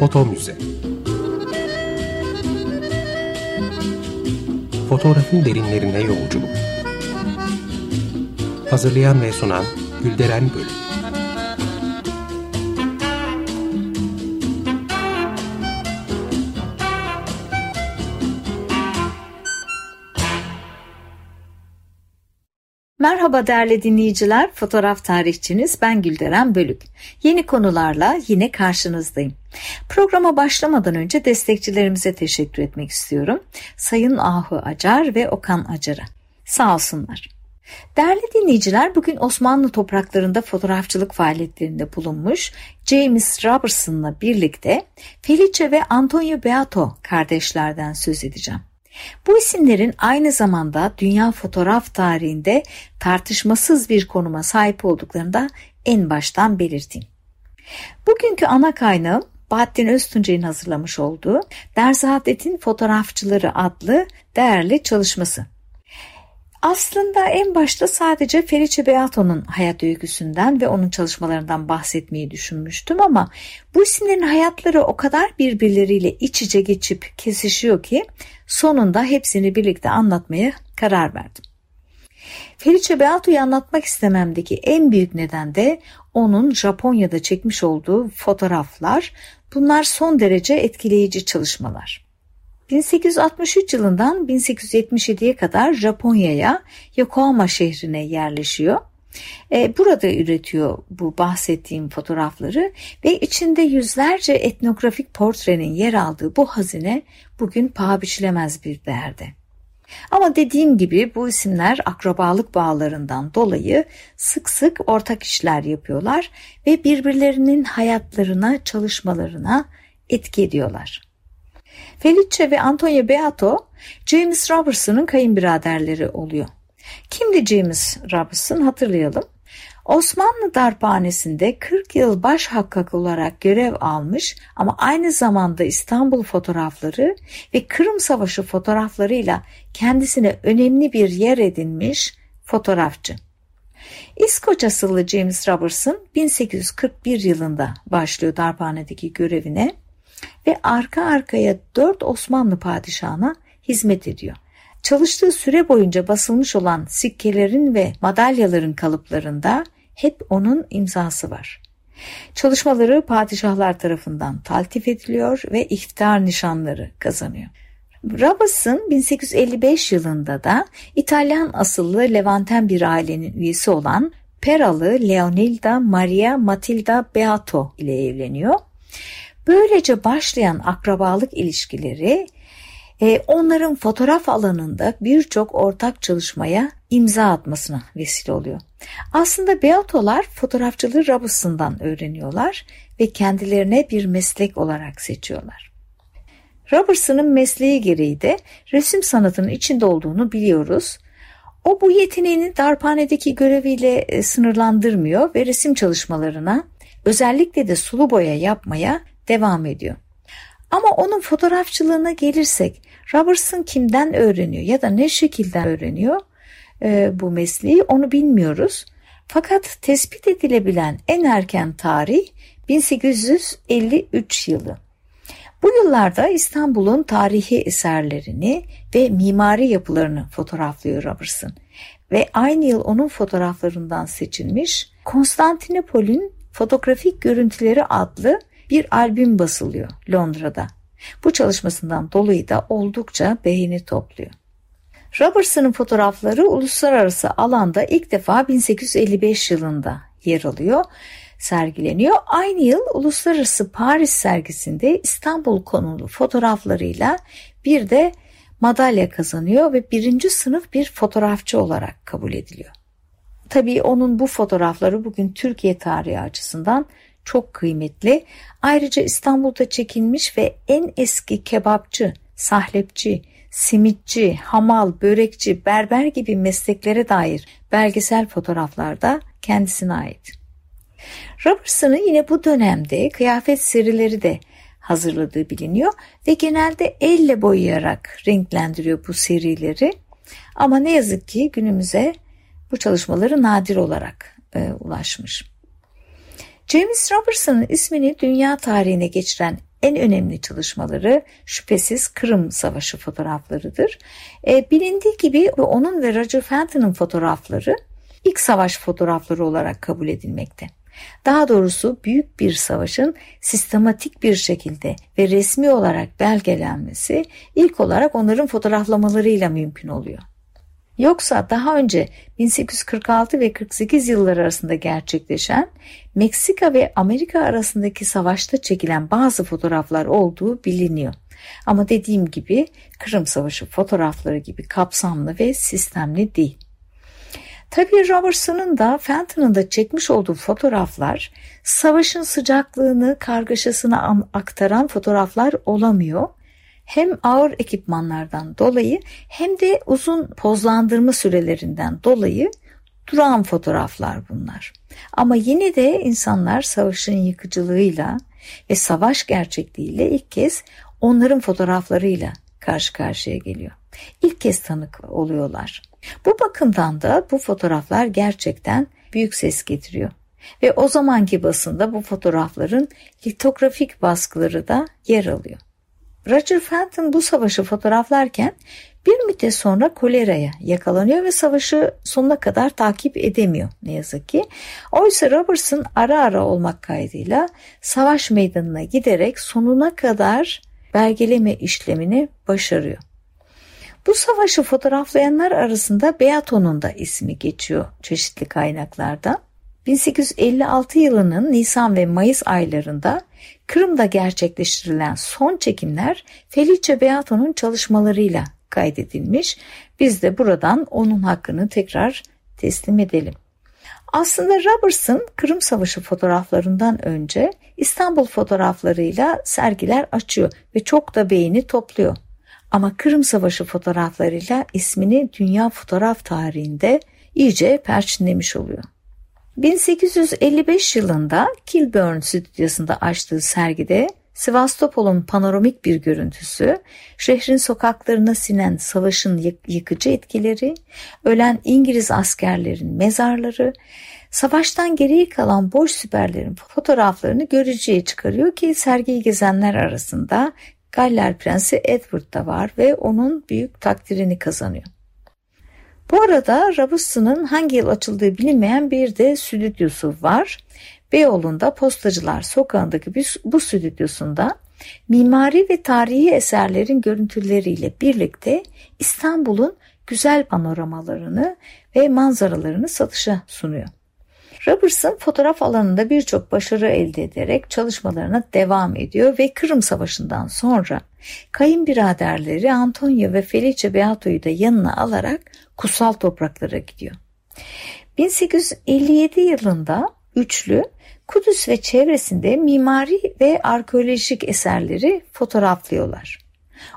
Foto Müze. Fotoğrafın derinlerine yolculuk. Hazırlayan ve sunan Gülderen Bölüm Merhaba değerli dinleyiciler, fotoğraf tarihçiniz ben Gülderen Bölük. Yeni konularla yine karşınızdayım. Programa başlamadan önce destekçilerimize teşekkür etmek istiyorum. Sayın Ahu Acar ve Okan Acar'a. Sağ olsunlar. Değerli dinleyiciler bugün Osmanlı topraklarında fotoğrafçılık faaliyetlerinde bulunmuş James Robertson'la birlikte Felice ve Antonio Beato kardeşlerden söz edeceğim. Bu isimlerin aynı zamanda dünya fotoğraf tarihinde tartışmasız bir konuma sahip olduklarını da en baştan belirteyim. Bugünkü ana kaynağım Bahattin Öztuncay'ın hazırlamış olduğu Dersaadet'in Fotoğrafçıları adlı değerli çalışması. Aslında en başta sadece Felice Beato'nun hayat öyküsünden ve onun çalışmalarından bahsetmeyi düşünmüştüm ama bu isimlerin hayatları o kadar birbirleriyle iç içe geçip kesişiyor ki sonunda hepsini birlikte anlatmaya karar verdim. Felice Beato'yu anlatmak istememdeki en büyük neden de onun Japonya'da çekmiş olduğu fotoğraflar. Bunlar son derece etkileyici çalışmalar. 1863 yılından 1877'ye kadar Japonya'ya Yokohama şehrine yerleşiyor. E, burada üretiyor bu bahsettiğim fotoğrafları ve içinde yüzlerce etnografik portrenin yer aldığı bu hazine bugün paha biçilemez bir değerde. Ama dediğim gibi bu isimler akrabalık bağlarından dolayı sık sık ortak işler yapıyorlar ve birbirlerinin hayatlarına, çalışmalarına etki ediyorlar. Felice ve Antonio Beato, James Robertson'ın kayınbiraderleri oluyor. Kimdi James Robertson hatırlayalım. Osmanlı darphanesinde 40 yıl baş hakkak olarak görev almış ama aynı zamanda İstanbul fotoğrafları ve Kırım Savaşı fotoğraflarıyla kendisine önemli bir yer edinmiş fotoğrafçı. İskoç asıllı James Robertson 1841 yılında başlıyor darphanedeki görevine ve arka arkaya dört Osmanlı padişahına hizmet ediyor. Çalıştığı süre boyunca basılmış olan sikkelerin ve madalyaların kalıplarında hep onun imzası var. Çalışmaları padişahlar tarafından taltif ediliyor ve iftihar nişanları kazanıyor. Robertson 1855 yılında da İtalyan asıllı Levanten bir ailenin üyesi olan Peralı Leonilda Maria Matilda Beato ile evleniyor. Böylece başlayan akrabalık ilişkileri e, onların fotoğraf alanında birçok ortak çalışmaya imza atmasına vesile oluyor. Aslında Beatolar fotoğrafçılığı Robertson'dan öğreniyorlar ve kendilerine bir meslek olarak seçiyorlar. Robertson'ın mesleği gereği de resim sanatının içinde olduğunu biliyoruz. O bu yeteneğini darphanedeki göreviyle e, sınırlandırmıyor ve resim çalışmalarına özellikle de sulu boya yapmaya devam ediyor. Ama onun fotoğrafçılığına gelirsek Robertson kimden öğreniyor ya da ne şekilde öğreniyor e, bu mesleği onu bilmiyoruz. Fakat tespit edilebilen en erken tarih 1853 yılı. Bu yıllarda İstanbul'un tarihi eserlerini ve mimari yapılarını fotoğraflıyor Robertson ve aynı yıl onun fotoğraflarından seçilmiş Konstantinopol'ün fotoğrafik görüntüleri adlı bir albüm basılıyor Londra'da. Bu çalışmasından dolayı da oldukça beğeni topluyor. Robertson'ın fotoğrafları uluslararası alanda ilk defa 1855 yılında yer alıyor, sergileniyor. Aynı yıl Uluslararası Paris sergisinde İstanbul konulu fotoğraflarıyla bir de madalya kazanıyor ve birinci sınıf bir fotoğrafçı olarak kabul ediliyor. Tabii onun bu fotoğrafları bugün Türkiye tarihi açısından çok kıymetli. Ayrıca İstanbul'da çekilmiş ve en eski kebapçı, sahlepçi, simitçi, hamal, börekçi, berber gibi mesleklere dair belgesel fotoğraflarda kendisine ait. Robertson'ın yine bu dönemde kıyafet serileri de hazırladığı biliniyor ve genelde elle boyayarak renklendiriyor bu serileri. Ama ne yazık ki günümüze bu çalışmaları nadir olarak e, ulaşmış. James Robertson'ın ismini dünya tarihine geçiren en önemli çalışmaları şüphesiz Kırım Savaşı fotoğraflarıdır. E, bilindiği gibi onun ve Roger Fenton'ın fotoğrafları ilk savaş fotoğrafları olarak kabul edilmekte. Daha doğrusu büyük bir savaşın sistematik bir şekilde ve resmi olarak belgelenmesi ilk olarak onların fotoğraflamalarıyla mümkün oluyor. Yoksa daha önce 1846 ve 48 yılları arasında gerçekleşen Meksika ve Amerika arasındaki savaşta çekilen bazı fotoğraflar olduğu biliniyor. Ama dediğim gibi Kırım Savaşı fotoğrafları gibi kapsamlı ve sistemli değil. Tabii Robertson'ın da Fenton'ın da çekmiş olduğu fotoğraflar savaşın sıcaklığını, kargaşasını aktaran fotoğraflar olamıyor hem ağır ekipmanlardan dolayı hem de uzun pozlandırma sürelerinden dolayı duran fotoğraflar bunlar. Ama yine de insanlar savaşın yıkıcılığıyla ve savaş gerçekliğiyle ilk kez onların fotoğraflarıyla karşı karşıya geliyor. İlk kez tanık oluyorlar. Bu bakımdan da bu fotoğraflar gerçekten büyük ses getiriyor. Ve o zamanki basında bu fotoğrafların litografik baskıları da yer alıyor. Roger Fenton bu savaşı fotoğraflarken bir müddet sonra koleraya yakalanıyor ve savaşı sonuna kadar takip edemiyor ne yazık ki. Oysa Robertson ara ara olmak kaydıyla savaş meydanına giderek sonuna kadar belgeleme işlemini başarıyor. Bu savaşı fotoğraflayanlar arasında Beato'nun da ismi geçiyor çeşitli kaynaklarda. 1856 yılının Nisan ve Mayıs aylarında Kırım'da gerçekleştirilen son çekimler Felice Beato'nun çalışmalarıyla kaydedilmiş. Biz de buradan onun hakkını tekrar teslim edelim. Aslında Robertson Kırım Savaşı fotoğraflarından önce İstanbul fotoğraflarıyla sergiler açıyor ve çok da beğeni topluyor. Ama Kırım Savaşı fotoğraflarıyla ismini dünya fotoğraf tarihinde iyice perçinlemiş oluyor. 1855 yılında Kilburn stüdyosunda açtığı sergide Sivastopol'un panoramik bir görüntüsü, şehrin sokaklarına sinen savaşın yıkıcı etkileri, ölen İngiliz askerlerin mezarları, savaştan geriye kalan boş süperlerin fotoğraflarını görücüye çıkarıyor ki sergiyi gezenler arasında Galler Prensi Edward da var ve onun büyük takdirini kazanıyor. Bu arada Robertson'ın hangi yıl açıldığı bilinmeyen bir de stüdyosu var. Beyoğlu'nda Postacılar Sokağı'ndaki bu stüdyosunda mimari ve tarihi eserlerin görüntüleriyle birlikte İstanbul'un güzel panoramalarını ve manzaralarını satışa sunuyor. Robertson fotoğraf alanında birçok başarı elde ederek çalışmalarına devam ediyor ve Kırım Savaşı'ndan sonra kayınbiraderleri Antonio ve Felice Beato'yu da yanına alarak kutsal topraklara gidiyor. 1857 yılında üçlü Kudüs ve çevresinde mimari ve arkeolojik eserleri fotoğraflıyorlar.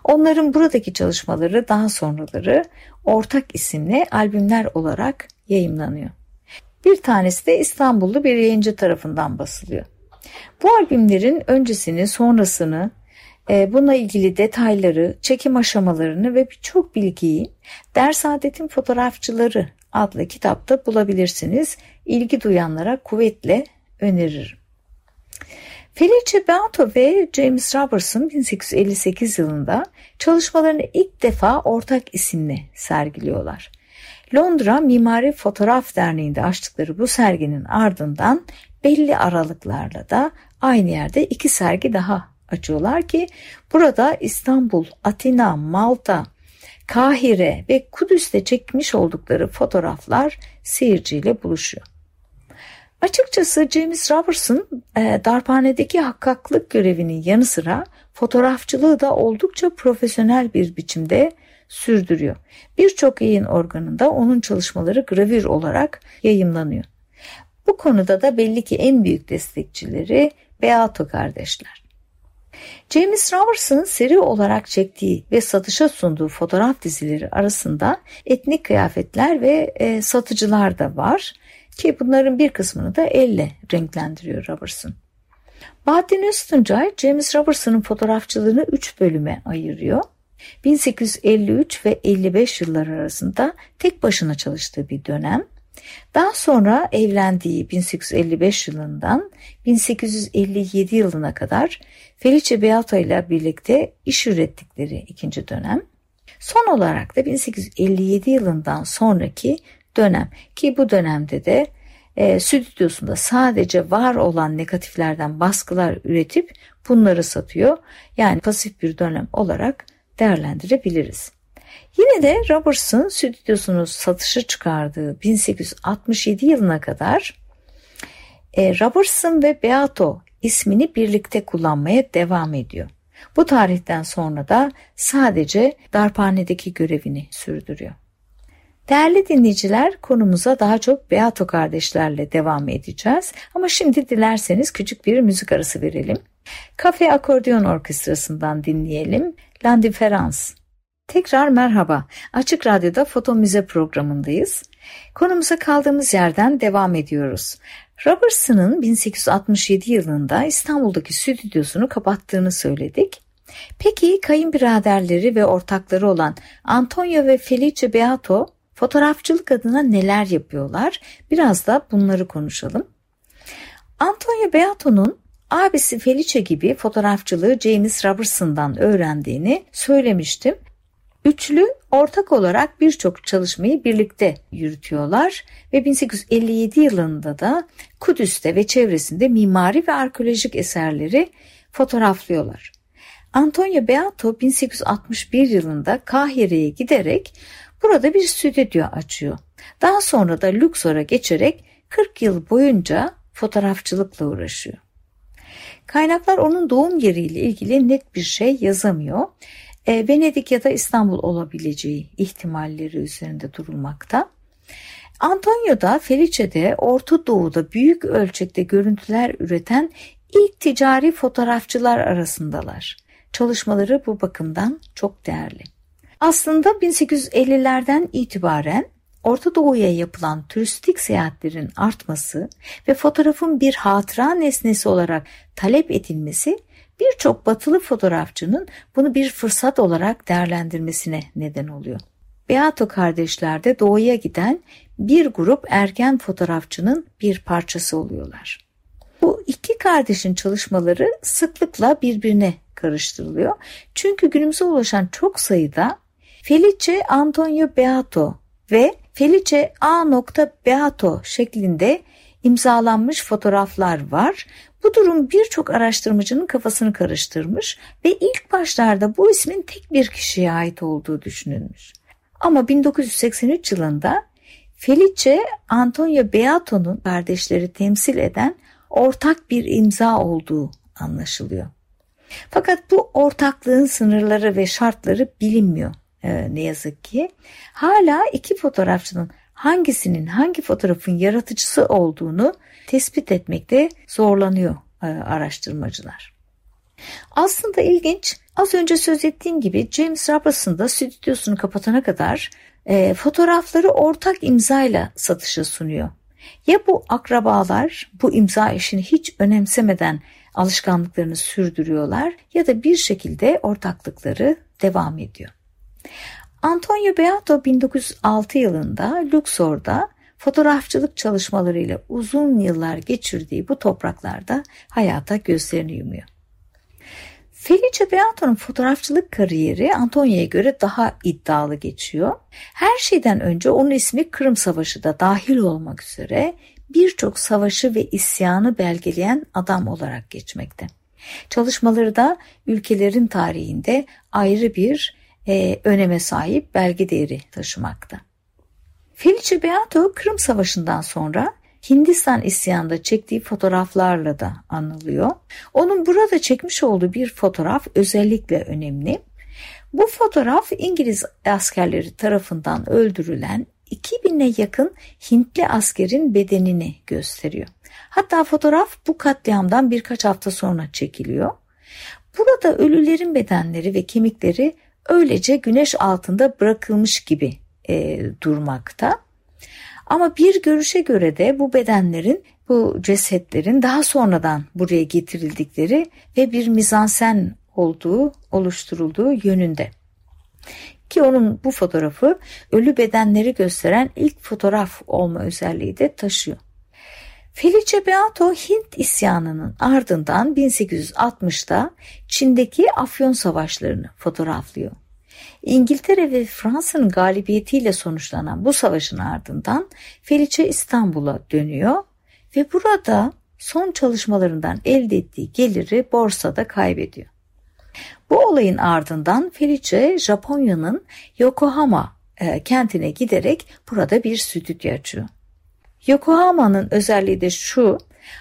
Onların buradaki çalışmaları daha sonraları ortak isimle albümler olarak yayımlanıyor. Bir tanesi de İstanbullu bir yayıncı tarafından basılıyor. Bu albümlerin öncesini, sonrasını, bununla ilgili detayları, çekim aşamalarını ve birçok bilgiyi Ders Adet'in Fotoğrafçıları adlı kitapta bulabilirsiniz. İlgi duyanlara kuvvetle öneririm. Felice Beato ve James Robertson 1858 yılında çalışmalarını ilk defa ortak isimle sergiliyorlar. Londra Mimari Fotoğraf Derneği'nde açtıkları bu serginin ardından belli aralıklarla da aynı yerde iki sergi daha açıyorlar ki burada İstanbul, Atina, Malta, Kahire ve Kudüs'te çekmiş oldukları fotoğraflar seyirciyle buluşuyor. Açıkçası James Robertson e, darphanedeki hakkaklık görevinin yanı sıra fotoğrafçılığı da oldukça profesyonel bir biçimde sürdürüyor. Birçok yayın organında onun çalışmaları gravür olarak yayımlanıyor. Bu konuda da belli ki en büyük destekçileri Beato kardeşler. James Robertson'ın seri olarak çektiği ve satışa sunduğu fotoğraf dizileri arasında etnik kıyafetler ve e, satıcılar da var ki bunların bir kısmını da elle renklendiriyor Robertson. Bahattin Öztuncay, James Robertson'ın fotoğrafçılığını 3 bölüme ayırıyor. 1853 ve 55 yıllar arasında tek başına çalıştığı bir dönem. Daha sonra evlendiği 1855 yılından 1857 yılına kadar Felice Beato ile birlikte iş ürettikleri ikinci dönem. Son olarak da 1857 yılından sonraki dönem ki bu dönemde de e, stüdyosunda sadece var olan negatiflerden baskılar üretip bunları satıyor. Yani pasif bir dönem olarak değerlendirebiliriz. Yine de Robertson stüdyosunu satışa çıkardığı 1867 yılına kadar e, Robertson ve Beato ismini birlikte kullanmaya devam ediyor. Bu tarihten sonra da sadece darphanedeki görevini sürdürüyor. Değerli dinleyiciler konumuza daha çok Beato kardeşlerle devam edeceğiz. Ama şimdi dilerseniz küçük bir müzik arası verelim. Kafe Akordeon Orkestrası'ndan dinleyelim. L'Indifférence. Tekrar merhaba. Açık Radyo'da Foto Müze programındayız. Konumuza kaldığımız yerden devam ediyoruz. Robertson'ın 1867 yılında İstanbul'daki stüdyosunu kapattığını söyledik. Peki kayınbiraderleri ve ortakları olan Antonio ve Felice Beato fotoğrafçılık adına neler yapıyorlar? Biraz da bunları konuşalım. Antonio Beato'nun abisi Felice gibi fotoğrafçılığı James Robertson'dan öğrendiğini söylemiştim. Üçlü ortak olarak birçok çalışmayı birlikte yürütüyorlar ve 1857 yılında da Kudüs'te ve çevresinde mimari ve arkeolojik eserleri fotoğraflıyorlar. Antonio Beato 1861 yılında Kahire'ye giderek burada bir stüdyo açıyor. Daha sonra da Luxor'a geçerek 40 yıl boyunca fotoğrafçılıkla uğraşıyor. Kaynaklar onun doğum yeriyle ilgili net bir şey yazamıyor e, Venedik ya da İstanbul olabileceği ihtimalleri üzerinde durulmakta. Antonio da Felice'de Orta Doğu'da büyük ölçekte görüntüler üreten ilk ticari fotoğrafçılar arasındalar. Çalışmaları bu bakımdan çok değerli. Aslında 1850'lerden itibaren Orta Doğu'ya yapılan turistik seyahatlerin artması ve fotoğrafın bir hatıra nesnesi olarak talep edilmesi birçok batılı fotoğrafçının bunu bir fırsat olarak değerlendirmesine neden oluyor. Beato kardeşler de doğuya giden bir grup erken fotoğrafçının bir parçası oluyorlar. Bu iki kardeşin çalışmaları sıklıkla birbirine karıştırılıyor. Çünkü günümüze ulaşan çok sayıda Felice Antonio Beato ve Felice A. Beato şeklinde imzalanmış fotoğraflar var. Bu durum birçok araştırmacının kafasını karıştırmış ve ilk başlarda bu ismin tek bir kişiye ait olduğu düşünülmüş. Ama 1983 yılında Felice Antonio Beato'nun kardeşleri temsil eden ortak bir imza olduğu anlaşılıyor. Fakat bu ortaklığın sınırları ve şartları bilinmiyor e, ne yazık ki. Hala iki fotoğrafçının hangisinin hangi fotoğrafın yaratıcısı olduğunu tespit etmekte zorlanıyor e, araştırmacılar. Aslında ilginç az önce söz ettiğim gibi James Robertson da stüdyosunu kapatana kadar e, fotoğrafları ortak imzayla satışa sunuyor. Ya bu akrabalar bu imza işini hiç önemsemeden alışkanlıklarını sürdürüyorlar ya da bir şekilde ortaklıkları devam ediyor. Antonio Beato 1906 yılında Luxor'da fotoğrafçılık çalışmalarıyla uzun yıllar geçirdiği bu topraklarda hayata gözlerini yumuyor. Felice Beato'nun fotoğrafçılık kariyeri Antonio'ya göre daha iddialı geçiyor. Her şeyden önce onun ismi Kırım Savaşı da dahil olmak üzere birçok savaşı ve isyanı belgeleyen adam olarak geçmekte. Çalışmaları da ülkelerin tarihinde ayrı bir e, öneme sahip belge değeri taşımakta. Felice Beato Kırım Savaşı'ndan sonra Hindistan isyanında çektiği fotoğraflarla da anılıyor. Onun burada çekmiş olduğu bir fotoğraf özellikle önemli. Bu fotoğraf İngiliz askerleri tarafından öldürülen 2000'e yakın Hintli askerin bedenini gösteriyor. Hatta fotoğraf bu katliamdan birkaç hafta sonra çekiliyor. Burada ölülerin bedenleri ve kemikleri öylece güneş altında bırakılmış gibi e, durmakta. Ama bir görüşe göre de bu bedenlerin, bu cesetlerin daha sonradan buraya getirildikleri ve bir mizansen olduğu, oluşturulduğu yönünde. Ki onun bu fotoğrafı ölü bedenleri gösteren ilk fotoğraf olma özelliği de taşıyor. Felice Beato Hint isyanının ardından 1860'da Çin'deki Afyon savaşlarını fotoğraflıyor. İngiltere ve Fransa'nın galibiyetiyle sonuçlanan bu savaşın ardından Felice İstanbul'a dönüyor ve burada son çalışmalarından elde ettiği geliri borsada kaybediyor. Bu olayın ardından Felice Japonya'nın Yokohama e, kentine giderek burada bir stüdyo açıyor. Yokohama'nın özelliği de şu,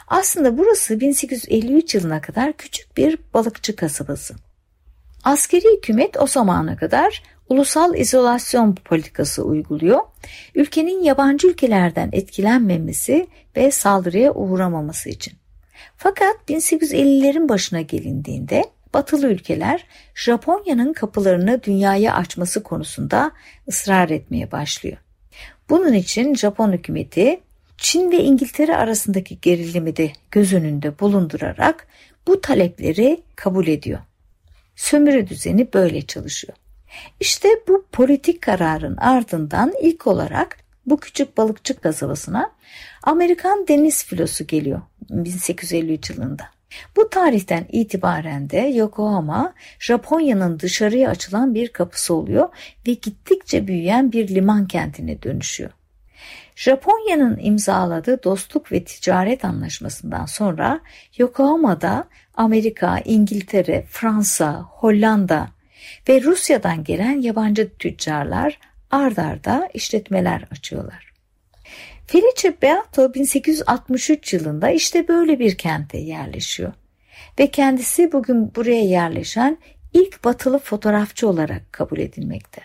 aslında burası 1853 yılına kadar küçük bir balıkçı kasabası. Askeri hükümet o zamana kadar ulusal izolasyon politikası uyguluyor. Ülkenin yabancı ülkelerden etkilenmemesi ve saldırıya uğramaması için. Fakat 1850'lerin başına gelindiğinde batılı ülkeler Japonya'nın kapılarını dünyaya açması konusunda ısrar etmeye başlıyor. Bunun için Japon hükümeti Çin ve İngiltere arasındaki gerilimi de göz önünde bulundurarak bu talepleri kabul ediyor. Sömürü düzeni böyle çalışıyor. İşte bu politik kararın ardından ilk olarak bu küçük balıkçı kasabasına Amerikan deniz filosu geliyor 1853 yılında. Bu tarihten itibaren de Yokohama Japonya'nın dışarıya açılan bir kapısı oluyor ve gittikçe büyüyen bir liman kentine dönüşüyor. Japonya'nın imzaladığı dostluk ve ticaret anlaşmasından sonra Yokohama'da Amerika, İngiltere, Fransa, Hollanda ve Rusya'dan gelen yabancı tüccarlar ard arda işletmeler açıyorlar. Felice Beato 1863 yılında işte böyle bir kente yerleşiyor ve kendisi bugün buraya yerleşen ilk batılı fotoğrafçı olarak kabul edilmekte.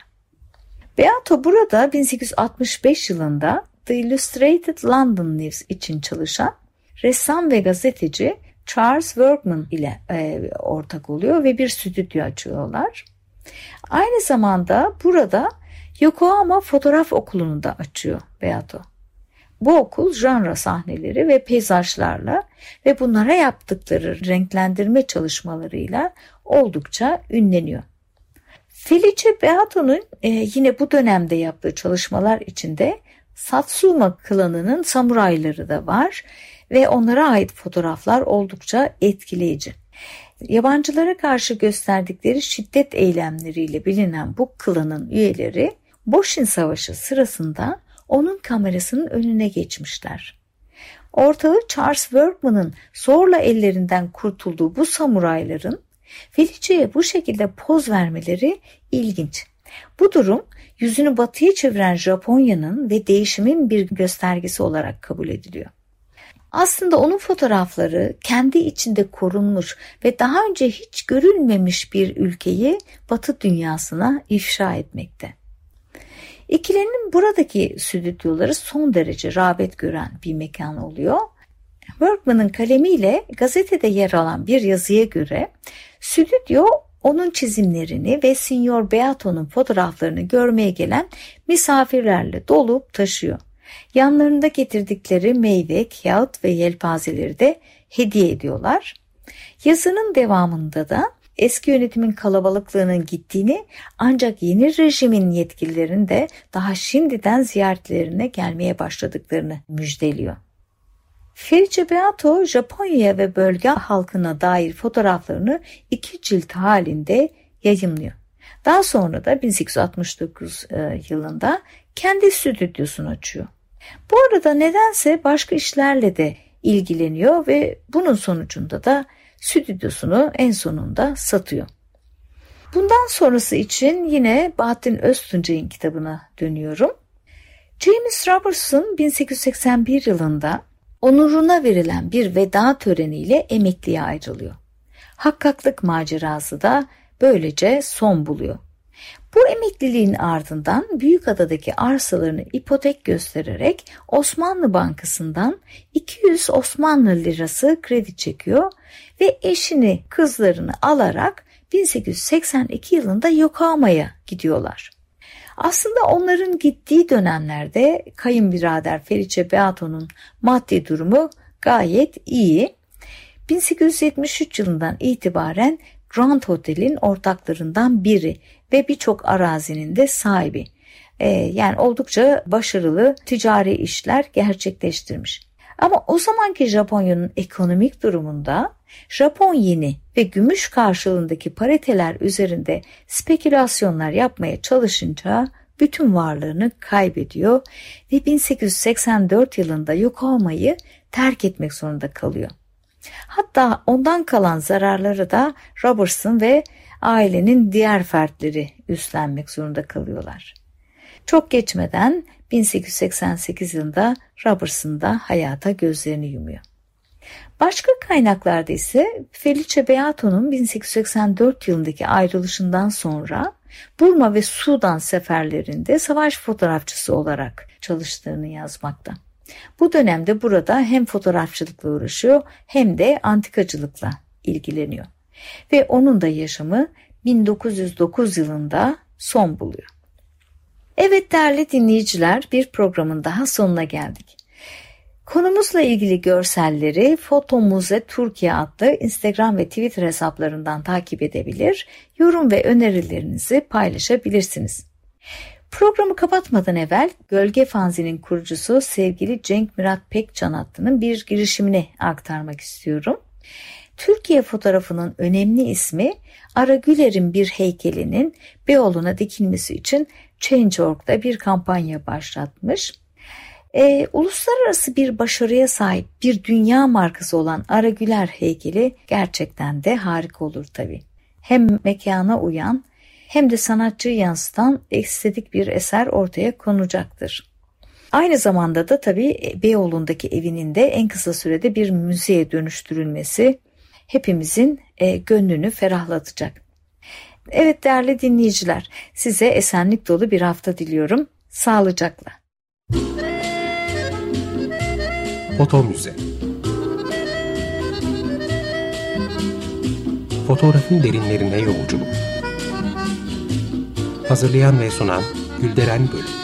Beato burada 1865 yılında The Illustrated London News için çalışan ressam ve gazeteci Charles Workman ile e, ortak oluyor ve bir stüdyo açıyorlar. Aynı zamanda burada Yokohama Fotoğraf Okulu'nu da açıyor Beato. Bu okul janra sahneleri ve peyzajlarla ve bunlara yaptıkları renklendirme çalışmalarıyla oldukça ünleniyor. Felice Beato'nun e, yine bu dönemde yaptığı çalışmalar içinde Satsuma klanının samurayları da var ve onlara ait fotoğraflar oldukça etkileyici. Yabancılara karşı gösterdikleri şiddet eylemleriyle bilinen bu klanın üyeleri Boshin Savaşı sırasında onun kamerasının önüne geçmişler. Ortağı Charles Workman'ın zorla ellerinden kurtulduğu bu samurayların Felice'ye bu şekilde poz vermeleri ilginç. Bu durum yüzünü batıya çeviren Japonya'nın ve değişimin bir göstergesi olarak kabul ediliyor. Aslında onun fotoğrafları kendi içinde korunmuş ve daha önce hiç görülmemiş bir ülkeyi Batı dünyasına ifşa etmekte. İkilinin buradaki stüdyoları son derece rağbet gören bir mekan oluyor. Workman'ın kalemiyle gazetede yer alan bir yazıya göre stüdyo onun çizimlerini ve Signor Beato'nun fotoğraflarını görmeye gelen misafirlerle dolup taşıyor. Yanlarında getirdikleri meyve, kağıt ve yelpazeleri de hediye ediyorlar. Yazının devamında da eski yönetimin kalabalıklığının gittiğini ancak yeni rejimin yetkililerinin de daha şimdiden ziyaretlerine gelmeye başladıklarını müjdeliyor. Felice Beato Japonya ve bölge halkına dair fotoğraflarını iki cilt halinde yayınlıyor. Daha sonra da 1869 e, yılında kendi stüdyosunu açıyor. Bu arada nedense başka işlerle de ilgileniyor ve bunun sonucunda da stüdyosunu en sonunda satıyor. Bundan sonrası için yine Bahattin Öztuncay'ın kitabına dönüyorum. James Robertson 1881 yılında onuruna verilen bir veda töreniyle emekliye ayrılıyor. Hakkaklık macerası da böylece son buluyor. Bu emekliliğin ardından Büyükada'daki arsalarını ipotek göstererek Osmanlı Bankası'ndan 200 Osmanlı lirası kredi çekiyor ve eşini, kızlarını alarak 1882 yılında Yokohama'ya gidiyorlar. Aslında onların gittiği dönemlerde kayınbirader Felice Beato'nun maddi durumu gayet iyi. 1873 yılından itibaren Grand Hotel'in ortaklarından biri ve birçok arazinin de sahibi. Ee, yani oldukça başarılı ticari işler gerçekleştirmiş. Ama o zamanki Japonya'nın ekonomik durumunda Japon yeni ve gümüş karşılığındaki pariteler üzerinde spekülasyonlar yapmaya çalışınca bütün varlığını kaybediyor ve 1884 yılında Yokohama'yı terk etmek zorunda kalıyor. Hatta ondan kalan zararları da Robertson ve ailenin diğer fertleri üstlenmek zorunda kalıyorlar. Çok geçmeden 1888 yılında Robertson hayata gözlerini yumuyor. Başka kaynaklarda ise Felice Beato'nun 1884 yılındaki ayrılışından sonra Burma ve Sudan seferlerinde savaş fotoğrafçısı olarak çalıştığını yazmakta. Bu dönemde burada hem fotoğrafçılıkla uğraşıyor hem de antikacılıkla ilgileniyor. Ve onun da yaşamı 1909 yılında son buluyor. Evet değerli dinleyiciler bir programın daha sonuna geldik. Konumuzla ilgili görselleri Foto Muze Türkiye adlı Instagram ve Twitter hesaplarından takip edebilir, yorum ve önerilerinizi paylaşabilirsiniz. Programı kapatmadan evvel Gölge Fanzi'nin kurucusu sevgili Cenk Murat Pekcan adının bir girişimini aktarmak istiyorum. Türkiye fotoğrafının önemli ismi Ara Güler'in bir heykelinin Beyoğlu'na dikilmesi için Change.org'da bir kampanya başlatmış. E, uluslararası bir başarıya sahip bir dünya markası olan Ara Güler heykeli gerçekten de harika olur tabii. Hem mekana uyan hem de sanatçıyı yansıtan estetik bir eser ortaya konacaktır. Aynı zamanda da tabii Beyoğlu'ndaki evinin de en kısa sürede bir müzeye dönüştürülmesi hepimizin e, gönlünü ferahlatacak. Evet değerli dinleyiciler size esenlik dolu bir hafta diliyorum. Sağlıcakla. Foto Müze Fotoğrafın derinlerine yolculuk Hazırlayan ve sunan Gülderen Bölüm